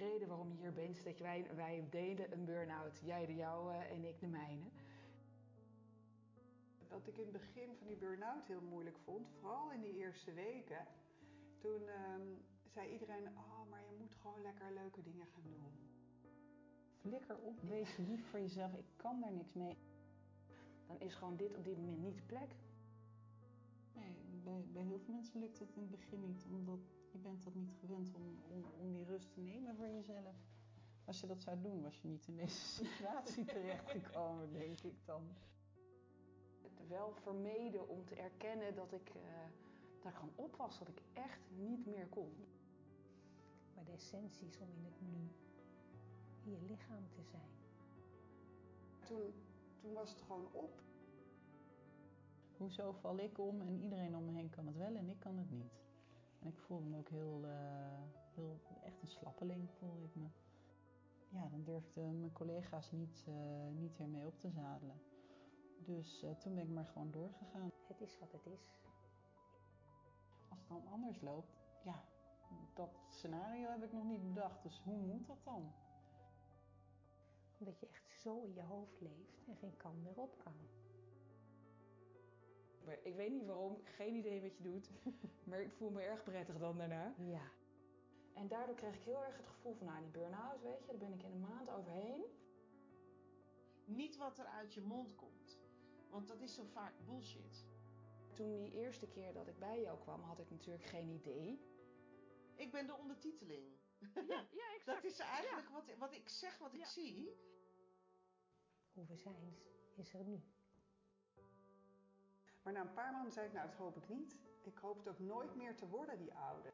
reden waarom je hier bent is dat wij, wij deden een burn-out. Jij de jouwe en ik de mijne. Wat ik in het begin van die burn-out heel moeilijk vond, vooral in die eerste weken, toen ehm, zei iedereen: Oh, maar je moet gewoon lekker leuke dingen gaan doen. Flikker op, wees lief voor jezelf. Ik kan daar niks mee. Dan is gewoon dit op dit moment niet de plek. Nee, bij, bij heel veel mensen lukt het in het begin niet, omdat je bent dat niet gewend om, om, om die rust te nemen voor jezelf. Als je dat zou doen, was je niet in deze situatie terechtgekomen, denk ik dan. Het wel vermeden om te erkennen dat ik, uh, dat ik gewoon op was, dat ik echt niet meer kon. Maar de essentie is om in het nu, in je lichaam te zijn. Toen, toen was het gewoon op. Hoezo val ik om en iedereen om me heen kan het wel en ik kan het niet? En ik voelde me ook heel, uh, heel echt een slappeling voelde ik me. Ja, dan durfden mijn collega's niet, uh, niet weer mee op te zadelen. Dus uh, toen ben ik maar gewoon doorgegaan. Het is wat het is. Als het dan anders loopt, ja, dat scenario heb ik nog niet bedacht. Dus hoe moet dat dan? Omdat je echt zo in je hoofd leeft en geen kant meer op kan. Ik weet niet waarom, geen idee wat je doet, maar ik voel me erg prettig dan daarna. Ja. En daardoor kreeg ik heel erg het gevoel van, nou die burn-out, weet je, daar ben ik in een maand overheen. Niet wat er uit je mond komt, want dat is zo vaak bullshit. Toen die eerste keer dat ik bij jou kwam, had ik natuurlijk geen idee. Ik ben de ondertiteling. Ja, ja exact. Dat is eigenlijk ja. wat, wat ik zeg, wat ik zie. Hoe we zijn is er nu. Maar na een paar maanden zei ik: Nou, dat hoop ik niet. Ik hoop het ook nooit meer te worden, die oude.